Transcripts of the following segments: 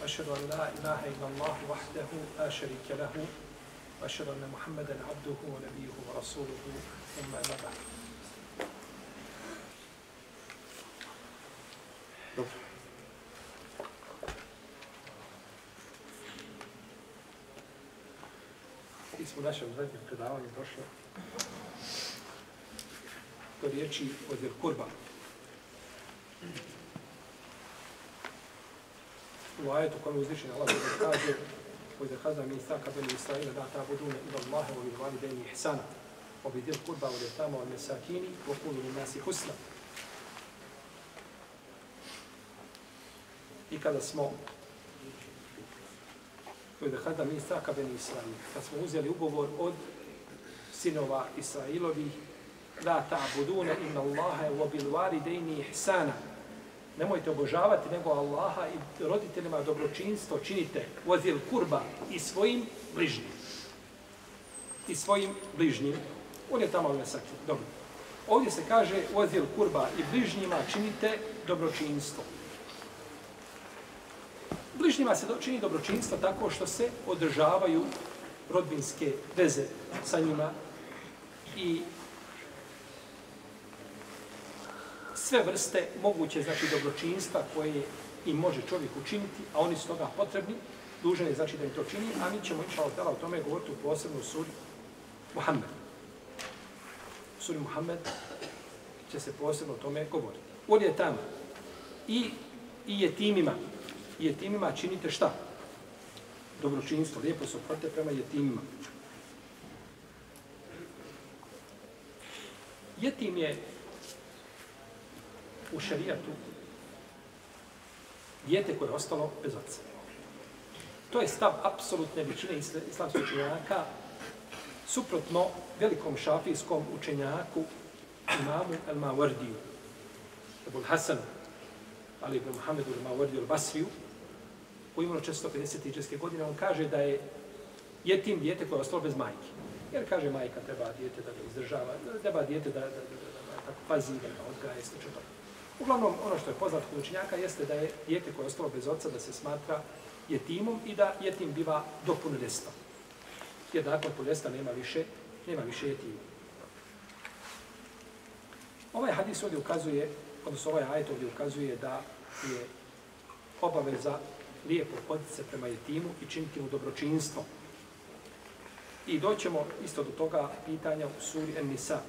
وأشهد أن لا إله إلا الله وحده لا شريك له وأشهد أن محمدا عبده ونبيه ورسوله ثم أما بعد Dobro. Mi smo u našem zadnjem predavanju došli do riječi od kurba. U ajetu kojem uzvišen Allah kaže وإذا خذ ميثاق بني إسرائيل لا تعبدون إلا الله وبالوالدين إحسانا وبذي القربى واليتامى والمساكين وقولوا للناس حسنا I kada smo kada kada mi saka beni Israil, kad smo uzeli ugovor od sinova Israilovih, la ta'buduna inna Allaha wa bil walidayni ihsana. Nemojte obožavati nego Allaha i roditeljima dobročinstvo činite vozil kurba i svojim bližnjim. I svojim bližnjim. On je tamo mesaki. Dobro. Ovdje se kaže vozil kurba i bližnjima činite dobročinstvo. Bližnjima se čini dobročinstvo tako što se održavaju rodbinske veze sa njima i sve vrste moguće znači dobročinstva koje i može čovjek učiniti, a oni su toga potrebni, dužan je znači da im to čini, a mi ćemo inša Allah o tome govoriti u posebnu suri Muhammed. Suri Muhammed će se posebno o tome govoriti. On je tamo. I, i je timima. I je timima činite šta? Dobročinstvo. Lijepo se oprate prema jetimima. Jetim je u šarijatu dijete koje je ostalo bez oca. To je stav apsolutne većine islamskih učenjaka suprotno velikom šafijskom učenjaku imamu El Mawardiju, Ebul Hasanu, Ali ibn Muhammedu El Mawardiju El Basriju, koji imao 450. iđeske godine, on kaže da je jetim dijete koje je ostalo bez majke. Jer kaže majka treba dijete da ga izdržava, treba dijete da, da, da, da, da da, da, da da, da, da, da, da, da, da, Uglavnom, ono što je poznato kod učenjaka jeste da je dijete koje je ostalo bez oca, da se smatra jetimom i da jetim biva do punoljestva. Jer dakle, nakon punoljestva nema više, nema više jetima. Ovaj hadis ovdje ukazuje, odnosno ovaj ajet ovdje ukazuje da je obaveza lijepo hoditi se prema jetimu i činiti mu dobročinstvo. I doćemo isto do toga pitanja u suri En-Nisa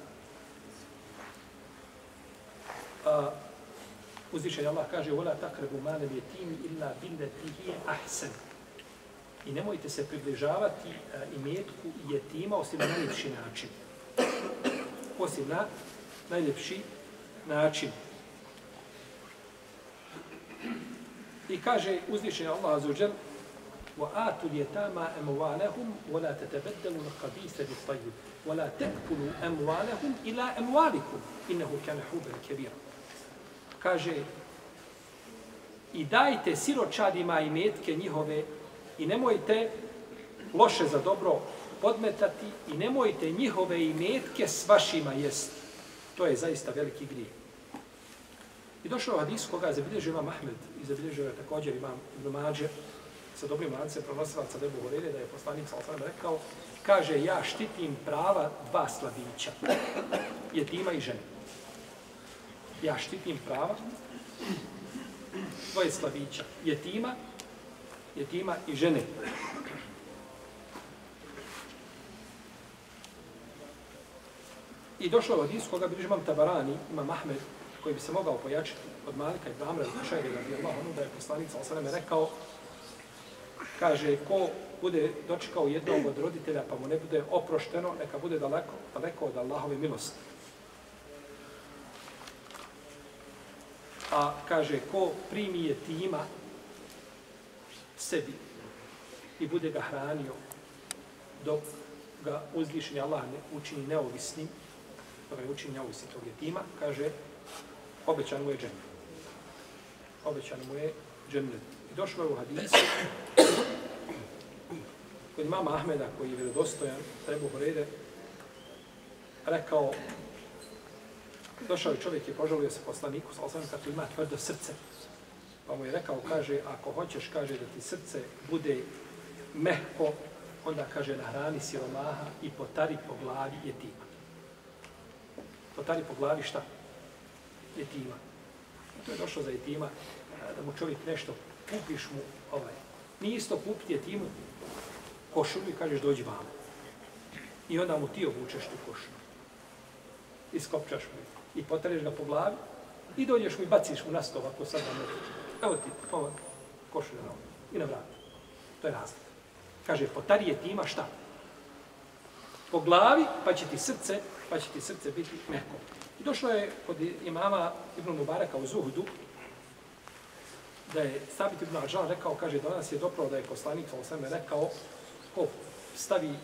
Uh, uzvišenje Allah kaže وَلَا تَقْرَبُ مَانَ الْيَتِيمِ إِلَّا بِلَّتِهِ أَحْسَنِ I nemojte se približavati uh, imetku jetima osim na najljepši način. Osim na najljepši način. I kaže uzvišenje Allah azuđel وَآتُوا الْيَتَامَ أَمْوَالَهُمْ وَلَا تَتَبَدَّلُوا الْقَبِيثَ بِالطَّيِّبِ وَلَا تَأْكُلُوا أَمْوَالَهُمْ إِلَى أَمْوَالِكُمْ إِنَّهُ كَانَ حُوبًا كَبِيرًا Kaže i dajte siročadima i metke njihove i nemojte loše za dobro podmetati i nemojte njihove imetke s vašima jesti. To je zaista veliki grijeh. I došao hadis koga je zabilježio imam Ahmed i zabilježio je također imam Ibn Mađe sa dobrim lancem pronosilaca Debu Horele da je poslanik sa osam rekao kaže ja štitim prava dva slabića jetima i žene. Ja štitim prava tvoje slabića jetima jetima i žene. I došao od iz koga bilježi imam Tabarani, imam Ahmed, koji bi se mogao pojačiti od Malika i Bramra, Šajde, radi Allah, ono da je poslanik sa osaname rekao, kaže, ko bude dočekao jednog od roditelja, pa mu ne bude oprošteno, neka bude daleko, daleko od Allahove milosti. A kaže, ko primi je tima sebi, i bude ga hranio dok ga uzvišenje Allah ne učini neovisnim, dok ga učini neovisnim tog jetima, kaže, obećan mu je džennet. Obećan mu je džennet. I došlo je u hadisu kod imama Ahmeda, koji je vjerodostojan, treba Horede, rekao, došao je čovjek i požalio se poslaniku, sa osam kako ima tvrdo srce. Pa mu je rekao, kaže, ako hoćeš, kaže, da ti srce bude mehko, onda kaže, nahrani siromaha i potari po glavi jetima. Potari po glavi šta? Jetima. To je došlo za jetima, da mu čovjek nešto, kupiš mu, ovaj, nije isto kupiti jetimu košulju i kažeš, dođi vamo. I onda mu ti obučeš tu košulju. Iskopčaš mu i potareš ga po glavi i dođeš mu i baciš mu na sto ovako sad na metu. Evo ti, ovo, košulja na ovo. I na vrat. To je razlika. Kaže, potari je ima šta? Po glavi, pa će ti srce, pa će ti srce biti meko. I došlo je kod imama Ibn Mubaraka u Zuhdu, da je Sabit Ibn Ađan rekao, kaže, do nas je dopravo da je poslanik, sa osam rekao, ko stavi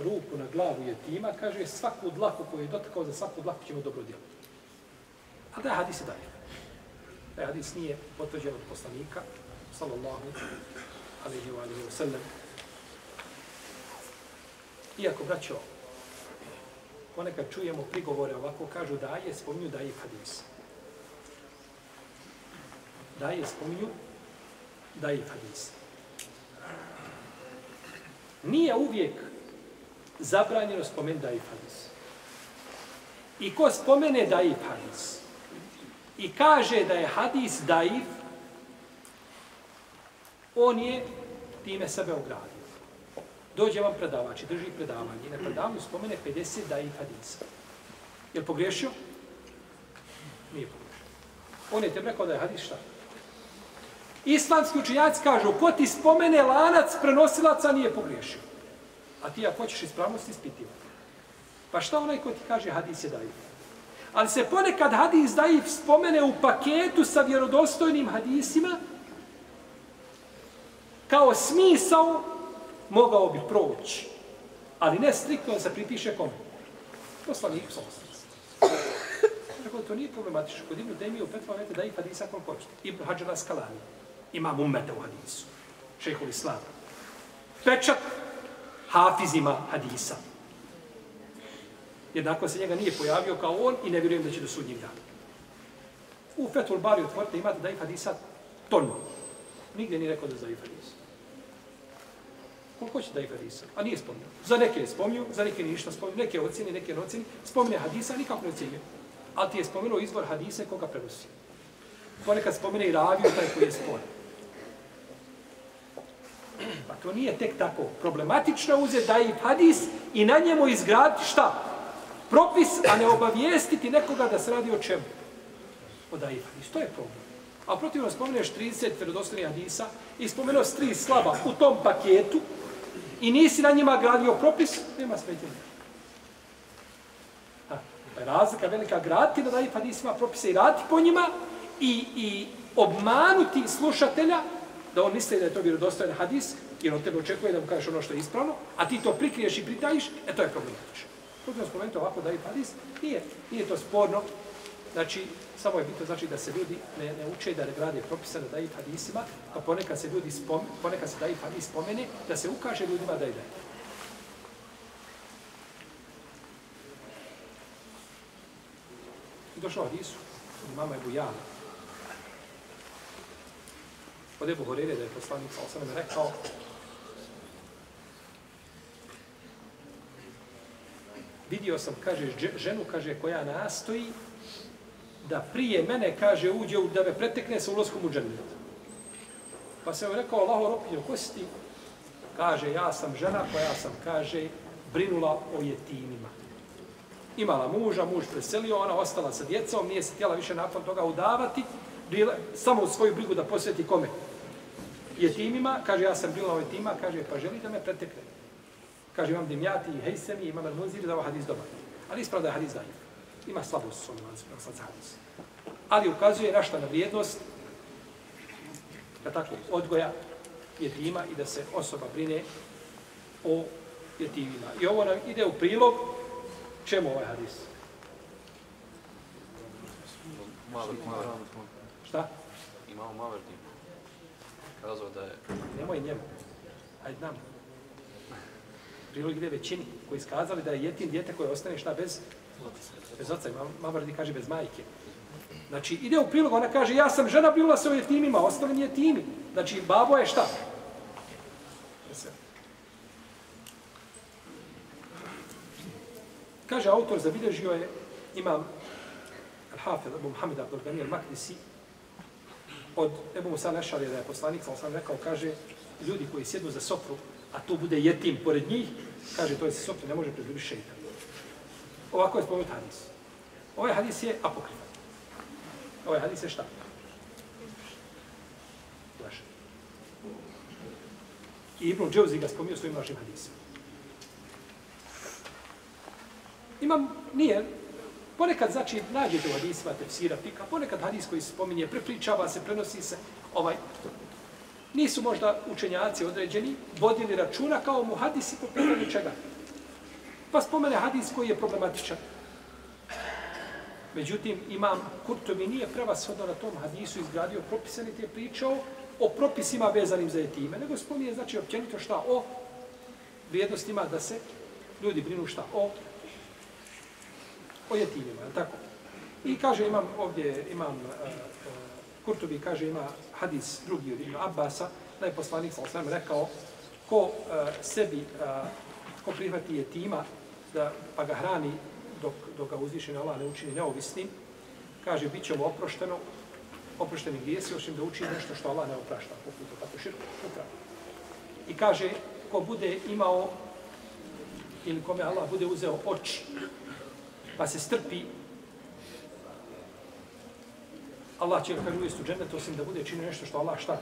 ruku na glavu jetima, kaže, svaku dlaku koju je dotakao, za svaku dlaku ćemo dobro djelati. A da je hadis i dalje. Da je hadis nije potvrđen od poslanika, sallallahu alaihi wa alaihi wa sallam. Iako, braćo, ponekad čujemo prigovore ovako, kažu da je, spominju da je hadis. Da je, spominju da je hadis. Nije uvijek zabranjeno spomen da i hadis. I ko spomene da i hadis i kaže da je hadis daif, on je time sebe ogradio. Dođe vam predavač i drži predavanje i na predavanju spomene 50 daif hadisa. Je li pogriješio? Nije pogriješio. On je te rekao da je hadis šta? Islamski učinjaci kažu, ko ti spomene lanac prenosilaca nije pogriješio. A ti ako hoćeš ispravnost ispitivati. Pa šta onaj ko ti kaže hadis je daif? Ali se ponekad hadis daif spomene u paketu sa vjerodostojnim hadisima, kao smisao mogao bi proći. Ali ne striktno se pripiše kome. Poslaniku sa osnovu. Tako to nije problematično. Kod Ibnu Demije u Petva vete daif hadisa koliko hoćete. Ibn Hadžara Skalani. Imam umete u hadisu. Šehol islama. Pečat hafizima hadisa. Jednako se njega nije pojavio kao on i ne vjerujem da će do sudnjeg dana. U Fetul Bari otvorite imate daif hadisa tonu. Nigdje nije rekao da je daif hadisa. Koliko će daif hadisa? A nije spomnio. Za neke je spomnio, za neke ništa spomnio. Neke ocjeni, neke ne ocjeni. Spomne hadisa, nikako ne ocjenio. Ali ti je spomenuo izvor hadise koga prenosi. Ponekad spomene i raviju taj koji je spomenuo. To nije tek tako problematično uze da i hadis i na njemu izgraditi šta? Propis, a ne obavijestiti nekoga da se radi o čemu? O da hadis. To je problem. A protivno spomeneš 30 vjerodostojnih hadisa i spomenuo tri slaba u tom paketu i nisi na njima gradio propis, nema smetjenja. Pa je razlika velika graditi na daje hadisima propise i raditi po njima i, i obmanuti slušatelja da on misli da je to vjerodostojan hadis, jer on tebe očekuje da mu kažeš ono što je ispravno, a ti to prikriješ i pritajiš, e to je problematično. Protivno spomenuti ovako da je hadis, nije, nije to sporno, znači, samo je bitno znači da se ljudi ne, ne uče da ne grade propise da daje hadisima, pa ponekad se ljudi spomene, ponekad se daje hadis spomene, da se ukaže ljudima da je daje. Došao hadisu, mama je bujala, Od Ebu Horeire da je poslanik sa osanem rekao vidio sam, kaže, ženu, kaže, koja nastoji da prije mene, kaže, uđe, da me pretekne sa ulazkom u džennet. Pa se joj rekao, Allaho ropinju, ko si ti? Kaže, ja sam žena koja sam, kaže, brinula o jetinima. Imala muža, muž preselio, ona ostala sa djecom, nije se htjela više nakon toga udavati, bila, samo u svoju brigu da posveti kome? Jetimima, kaže, ja sam bila ovaj tima, kaže, pa želi da me pretekne. Kaže, imam Dimjati i Hejsemi, imam Al-Munzir, da ovo hadis dobar. Ali ispravo da je hadis dajiv. Ima slabost s ovom lancu, hadis. Ali ukazuje na šta na vrijednost, da tako, odgoja jetima i da se osoba brine o jetimima. I ovo nam ide u prilog čemu ovaj hadis? Mali, mali. Šta? Imamo Maverdi. Kazao da je... Nemoj njemu. Hajde nam. Prilog ide većini koji iskazali da je jetin dijete koje ostane šta bez bez oca. Mavardi kaže bez majke. Znači, ide u prilog, ona kaže, ja sam žena bila se o jetimima, ostali mi jetimi. Znači, babo je šta? Kaže, autor zabilježio je, imam Al-Hafid, Abu Muhammed Abdul Ghani Al-Makdisi, od Ebu Musa Nešalija, da je poslanik, sam sam rekao, kaže, ljudi koji sjednu za sofru, a tu bude jetim pored njih, kaže, to je se sofru, ne može približiti šeitan. Ovako je spomenut hadis. Ovaj hadis je apokrifan. Ovaj hadis je šta? Laže. I Ibn Dževzi ga spominio svojim lažnim hadisom. Imam, nije, ponekad, znači, nađete u hadisima tefsira fika, ponekad hadis koji se spominje, prepričava se, prenosi se, ovaj, nisu možda učenjaci određeni, vodili računa kao mu hadisi po pitanju čega? Pa spomene hadis koji je problematičan. Međutim, imam Kurtovi nije prevashodno na tom hadisu izgradio propise, niti je pričao o propisima vezanim za etime, nego spominje, znači, općenito šta o vrijednostima da se ljudi brinu šta o o jetimima, je tako? I kaže, imam ovdje, imam uh, uh, kaže, ima hadis drugi od Ibn Abbasa, da je poslanik, sam rekao, ko uh, sebi, uh, ko prihvati jetima, da, pa ga hrani dok, dok ga uzvišen Allah ne učini neovisnim, kaže, bit će mu oprošteno, oprošteni grijesi, osim da učini nešto što Allah ne oprašta, poput to tako širko, upravo. I kaže, ko bude imao, ili kome Allah bude uzeo oči, pa se strpi, Allah će ga uvijest u džennet, osim da bude činio nešto što Allah šta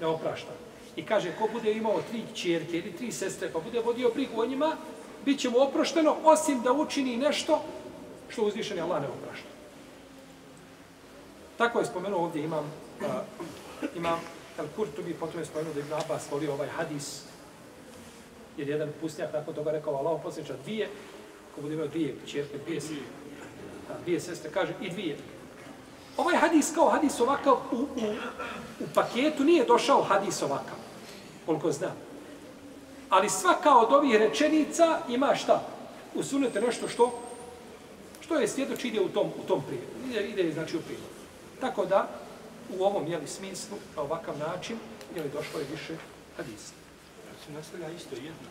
ne oprašta. I kaže, ko bude imao tri čerke ili tri sestre, pa bude vodio brigu o njima, bit će mu oprošteno, osim da učini nešto što uzvišen je Allah ne oprašta. Tako je spomenuo ovdje imam, uh, imam El Kurtubi, potom je spomenuo da Ibn Abbas volio ovaj hadis, jer jedan pustnjak nakon toga rekao, Allah posljednča dvije, ko bude imao dvije čerke, dvije, sestre, dvije sestre, kaže i dvije. Ovaj hadis kao hadis ovakav u, u, u paketu nije došao hadis ovakav, koliko znam. Ali svaka od ovih rečenica ima šta? U Usunete nešto što što je svjedoč ide u tom, u tom prijedu. Ide, ide znači u prijedu. Tako da, u ovom jeli, smislu, na ovakav način, jeli, došlo je više hadisa. Se nastavlja isto jedno.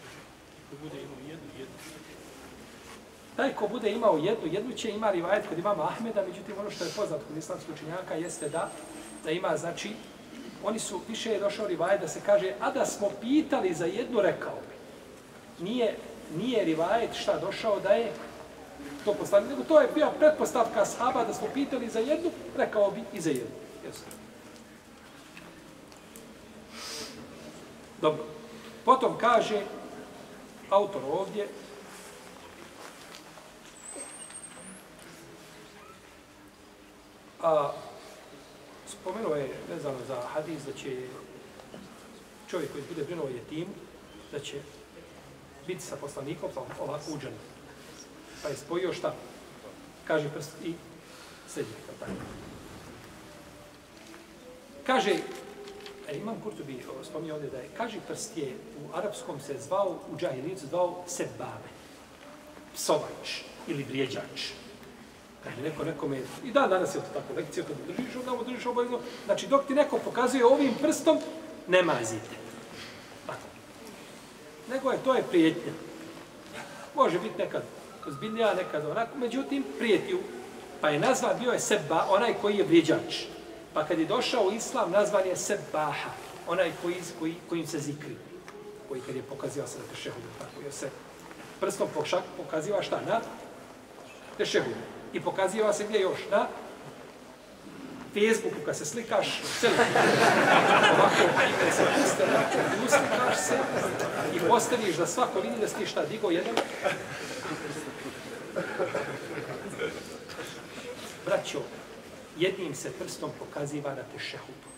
Znači, ako bude imao jednu, jednu. Taj ko bude imao jednu, jednu će ima rivajet kod imama Ahmeda, međutim ono što je poznat kod islamskog učenjaka jeste da, da ima, znači, oni su, više je došao rivajet da se kaže, a da smo pitali za jednu, rekao bi. Nije, nije rivajet šta došao da je to postavljeno, nego to je bio pretpostavka sahaba da smo pitali za jednu, rekao bi i za jednu. Jesu. Dobro. Potom kaže autor ovdje, A, spomenuo je vezano za hadis da će čovjek koji bude brinuo jetimu, da će biti sa poslanikom, pa ovako uđen. Pa je spojio šta? Kaže prst i sedi. Kaže, e, imam Kurtubi spominio ovdje da je, kaže prst je u arapskom se zvao, u džahilicu zvao sebabe, psovač ili vrijeđač. Kaže neko nekome, i da, danas je to tako, lekcija kad držiš, onda mu držiš obavezno. Znači, dok ti neko pokazuje ovim prstom, ne mazite. Tako. Nego je, to je prijetnja. Može biti nekad ozbiljnija, nekad onako, međutim, prijetju. Pa je nazvan, bio je seba, onaj koji je vrijeđač. Pa kad je došao u islam, nazvan je sebaha, onaj koji, koji, kojim se zikri. Koji kad je pokazio se na tešehudu, tako je se prstom pokaziva šta? Na tešehudu i pokaziva se gdje još, na Facebooku kad se slikaš, ovako, ime se puste, uslikaš se i postaviš da svako vidi da si šta digo jedan. Braćo, jednim se prstom pokaziva na tešehudu.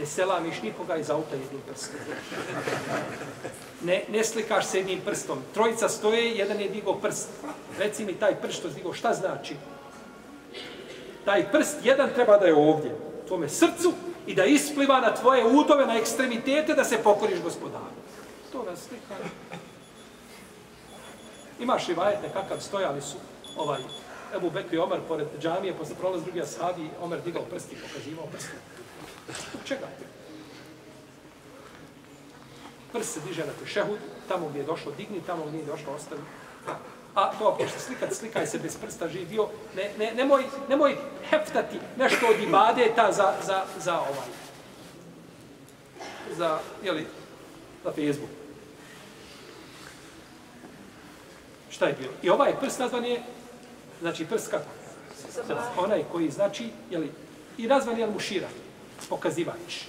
Ne selamiš nikoga iz auta jednim prstom. Ne, ne slikaš se jednim prstom. Trojica stoje, jedan je digao prst. Reci mi taj prst što je digao, šta znači? Taj prst, jedan treba da je ovdje, u tvome srcu, i da ispliva na tvoje udove, na ekstremitete, da se pokoriš gospodaru. To nas slika. Imaš i vajete kakav stojali su ovaj Ebu Bekri Omer pored džamije, posle prolaz drugi ashabi, Omer digao prsti, pokazivao prsti. Zbog čega? Prst se diže na tešehud, tamo gdje je došlo digni, tamo gdje je došlo ostavi. A to ako se slikati, slikaj se bez prsta živio, ne, ne, nemoj, nemoj heftati nešto od ibadeta za, za, za ovaj. Za, jeli, za Facebook. Šta je bilo? I ovaj prst nazvan je, znači prst kako? Onaj koji znači, jeli, i nazvan je mušira, pokazivač.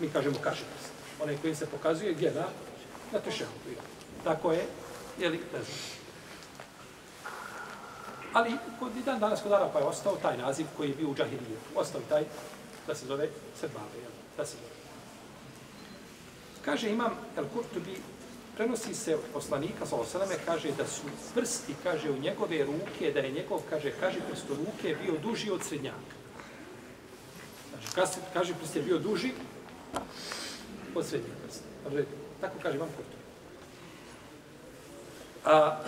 Mi kažemo kaži prst. Onaj koji se pokazuje gdje na, na tešehu. Tako je, jeli, ne znam. Ali kod i dan danas kod Arapa je ostao taj naziv koji je bio u Džahilijetu. Ostao taj da se zove srbave, jel? Da se zove. Kaže imam El Kurtubi, prenosi se od poslanika, sa osaleme, kaže da su prsti, kaže, u njegove ruke, da je njegov, kaže, kaže prst ruke bio duži od srednjaka. Znači, kaže, kaže prst je bio duži od srednjeg prsta. Tako kaže vam Kurtubi. A,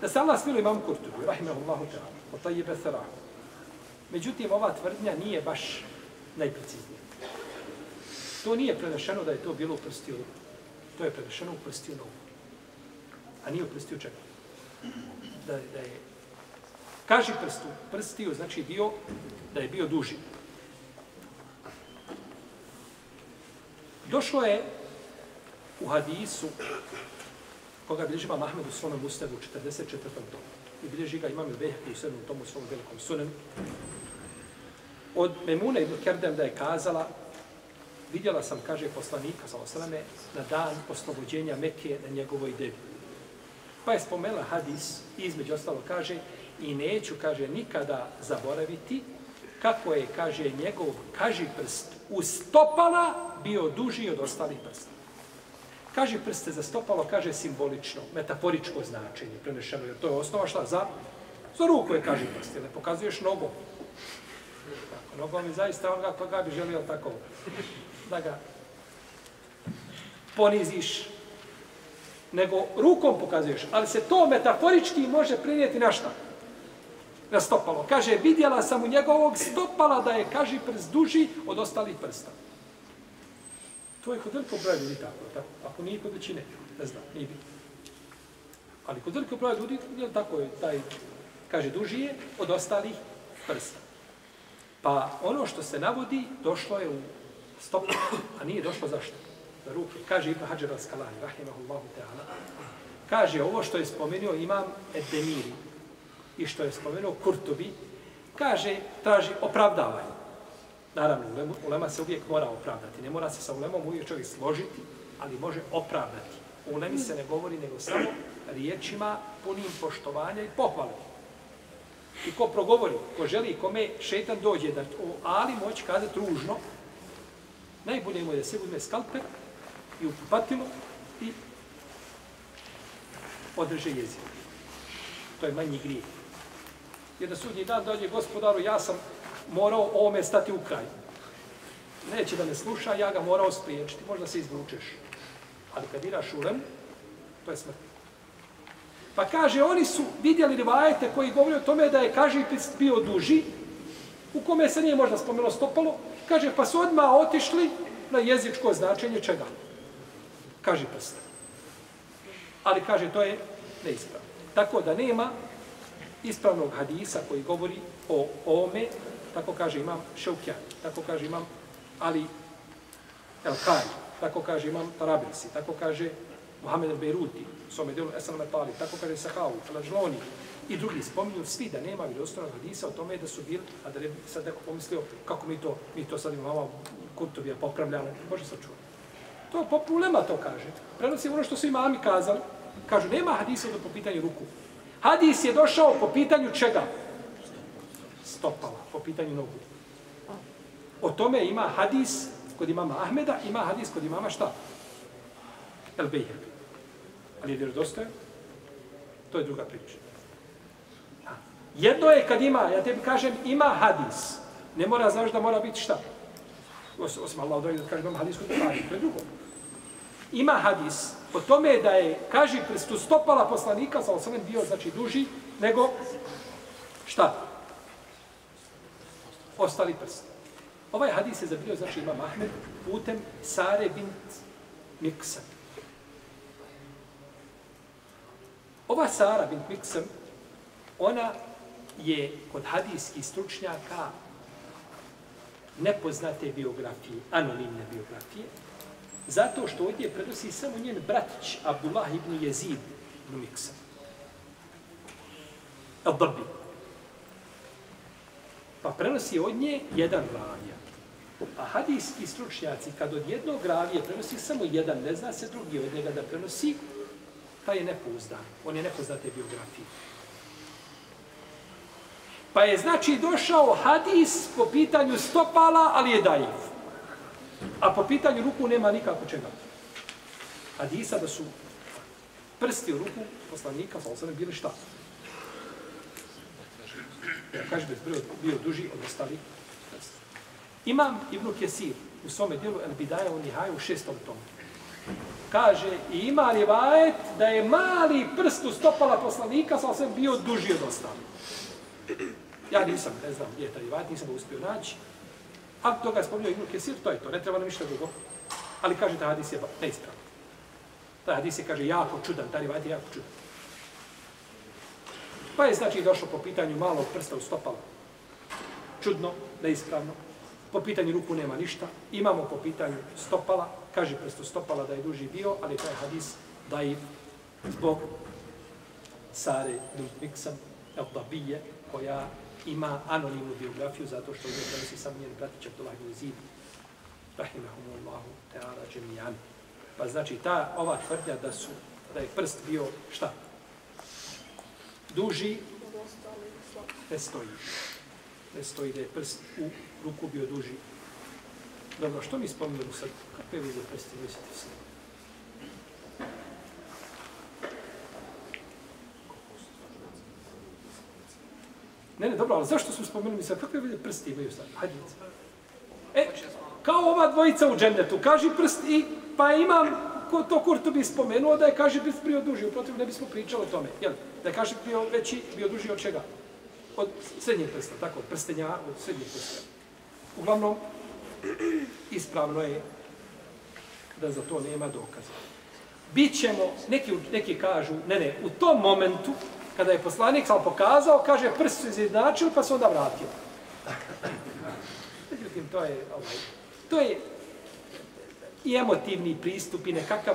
Da se Allah smiluje imam Kurtubi, rahimahullahu ta'ala, o tajjebe sarahu. Međutim, ova tvrdnja nije baš najpreciznija. To nije prenešeno da je to bilo u prstiju To je prenešeno u prstiju nogu. A nije u prstiju čega? Da, da je... Kaži prstu, prstiju znači bio, da je bio duži. Došlo je u hadisu koga bilježi imam Ahmed u svome Mustavu u 44. tomu. I bilježi ga imam Ilbehti u 7. tomu u svom velikom sunenu. Od Memune ibn Kerdem da je kazala, vidjela sam, kaže poslanika, sa osrame, na dan oslobođenja Mekije na njegovoj devi. Pa je spomela hadis i između ostalo kaže, i neću, kaže, nikada zaboraviti kako je, kaže, njegov kaži prst u stopala bio duži od ostalih prsta. Kaže prste za stopalo, kaže simbolično, metaforičko značenje, prenešeno, jer to je osnova šta? Za, za ruku je, kaže prste, ne pokazuješ nogom. Tako, nogom je zaista onoga koga bi želio tako, da ga poniziš, nego rukom pokazuješ, ali se to metaforički može prenijeti na šta? Na stopalo. Kaže, vidjela sam u njegovog stopala da je, kaže, prst duži od ostalih prsta. To je kod velikog broja ljudi tako, tako. Ako nije kod većine, ne znam, nije bitno. Ali kod velikog broja ljudi, je tako je, taj, kaže, duži je od ostalih prsta. Pa ono što se navodi, došlo je u stopu, a nije došlo zašto? Za ruke. Kaže Ibn Hajar al-Skalani, rahimahullahu ta'ala, kaže ovo što je spomenuo imam Edemiri i što je spomenuo Kurtobi, kaže, traži opravdavanje. Naravno, ulema se uvijek mora opravdati. Ne mora se sa ulemom uvijek čovjek složiti, ali može opravdati. U ulemi se ne govori nego samo riječima punim poštovanja i pohvale. I ko progovori, ko želi, kome šetan dođe da o Ali moći kazati ružno, najbolje mu je da se uzme skalper i upatilo i održe jezik. To je manji grijeh. Jer da sudnji dan dođe gospodaru, ja sam morao ovome stati u kraj. Neće da me sluša, ja ga morao spriječiti. Možda se izvučeš. Ali kad iraš ulem, to je smrt. Pa kaže, oni su vidjeli rivajete koji govori o tome da je kaži bio duži, u kome se nije možda spomenuo stopalo, kaže, pa su odmah otišli na jezičko značenje čega? Kaži prst. Ali kaže, to je neispravno. Tako da nema ispravnog hadisa koji govori o ome tako kaže imam Šaukjan, tako kaže imam Ali El Kaj, tako kaže imam Tarabisi, tako kaže Mohamed Beiruti, svome delu Esan Metali, tako kaže Sahavu, Lađloni i drugi spominju svi da nema vjerodostojnog hadisa o tome da su bili, a da ne bi sad neko pomislio kako mi to, mi to sad imamo kutubija popravljano, može se čuti. To po problema to kaže. Prenosi ono što su imami kazali. Kažu, nema hadisa do po pitanju ruku. Hadis je došao po pitanju čega? Stopala po pitanju nogu. O tome ima hadis kod imama Ahmeda, ima hadis kod imama šta? El Bejhek. Ali je vjerodostojan? To je druga priča. Jedno je kad ima, ja tebi kažem, ima hadis. Ne mora znaš da mora biti šta? Os, osim Allah odredi da kaže da ima hadis kod Buhari, to je drugo. Ima hadis o tome da je, kaži, prstu stopala poslanika, sa osam bio, znači, duži, nego, šta? Ostali prsti. Ovaj hadis je zabio, znači, ima Ahmed, putem Sare bint Miksa. Ova Sara bint Miksa, ona je kod hadijskih stručnjaka nepoznate biografije, anonimne biografije, zato što ovdje prenosi samo njen bratić, Abdullah ibn Jezid ibn Miksa. Al-Dabi Pa prenosi od nje jedan ravija. A hadijski stručnjaci, kad od jednog ravije prenosi samo jedan, ne zna se drugi od njega da prenosi, taj je nepouzdan. On je nepoznate biografije. Pa je znači došao hadis po pitanju stopala, ali je dajiv. A po pitanju ruku nema nikako čega. Hadisa da su prsti u ruku poslanika, sa osam bili šta? Ja kaže da je bio, bio duži od ostalih. Imam Ibn Kesir u svome dijelu El Bidaja u Nihaju u šestom tomu. Kaže, i ima rivajet da je mali prst u stopala poslanika, sa osam bio duži od ostalih. Ja nisam, ne znam gdje je taj rivajet, nisam ga uspio naći. A toga je spomnio Ibn Kesir, to je to, ne treba nam ništa drugo. Ali kaže, taj hadis je neispravan. Taj hadis je, kaže, jako čudan, taj rivajet je jako čudan. Pa je, znači, došlo po pitanju malog prsta u stopalu. Čudno, neispravno. Po pitanju ruku nema ništa. Imamo po pitanju stopala, kaže prstu stopala da je duži bio, ali taj hadis da je zbog Sare Dultmiksam, Elbabije, koja ima anonimnu biografiju zato što je prenosi sam njen bratić Abdullah ibn Zid rahimahumullahu ta'ala džemijan. Pa znači ta ova tvrdnja da su da je prst bio šta? Duži ne stoji. Ne stoji da je prst u ruku bio duži. Dobro, što mi spominjamo sad? vi vide prsti mislite se? Ne, ne, dobro, ali zašto smo spomenuli sad? Kakve vidio prsti imaju sad? Hajde. E, kao ova dvojica u džennetu. Kaži prst i, pa imam, ko to Kurtu bi spomenuo da je kaži prst priodužio, duži. Uprotiv ne bismo pričali o tome. Jel? Da je bio veći, bio duži od čega? Od srednjeg prsta, tako, prstenja od srednjeg prsta. Uglavnom, ispravno je da za to nema dokaza. Bićemo, neki, neki kažu, ne, ne, u tom momentu, kada je poslanik sam pokazao, kaže, prst su izjednačili, pa se onda vratio. Međutim, to je, ovaj, to je i emotivni pristup i nekakav,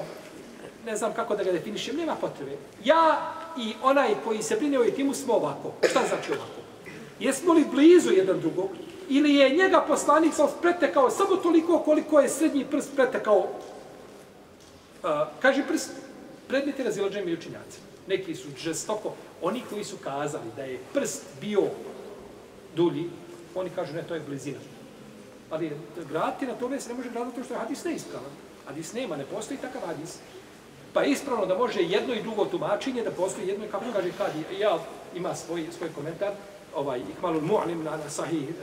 ne znam kako da ga definišem, nema potrebe. Ja i onaj koji se brine o timu smo ovako. Šta znači ovako? Jesmo li blizu jedan drugog? Ili je njega poslanik sam pretekao samo toliko koliko je srednji prst pretekao? Uh, kaže prst, predmeti razilađenja i učinjaci. Neki su žestoko, oni koji su kazali da je prst bio dulji, oni kažu ne, to je blizina. Ali graditi na tome se ne može graditi to što je hadis neispravan. Hadis nema, ne postoji takav hadis. Pa je ispravno da može jedno i drugo tumačenje, da postoji jedno i kako kaže Kadi, ja ima svoj, svoj komentar, ovaj, Ikmalul mu'lim na, na sahih, e,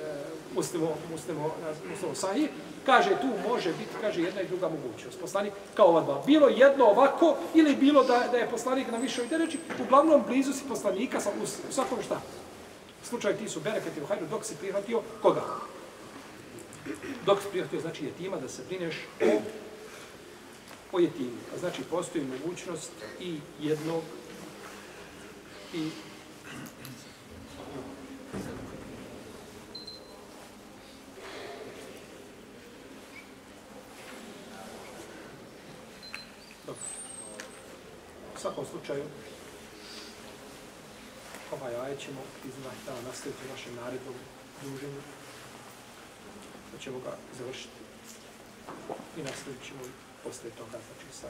muslimo, muslimo, muslimo sahih, kaže tu može biti, kaže jedna i druga mogućnost. Poslanik kao ova dva. Bilo jedno ovako ili bilo da, da je poslanik na višoj reći, uglavnom blizu si poslanika sa, u, u svakom šta. Slučaj ti su bereketi u hajdu dok si prihvatio koga? Dok si prihvatio znači jetima da se brineš o, o jetimi. A pa znači postoji mogućnost i jednog i U svakom slučaju, ovaj ajet ćemo iznah da nastaviti našem narednom druženju. Da ćemo ga završiti. I nastavit ćemo posle toga, znači sa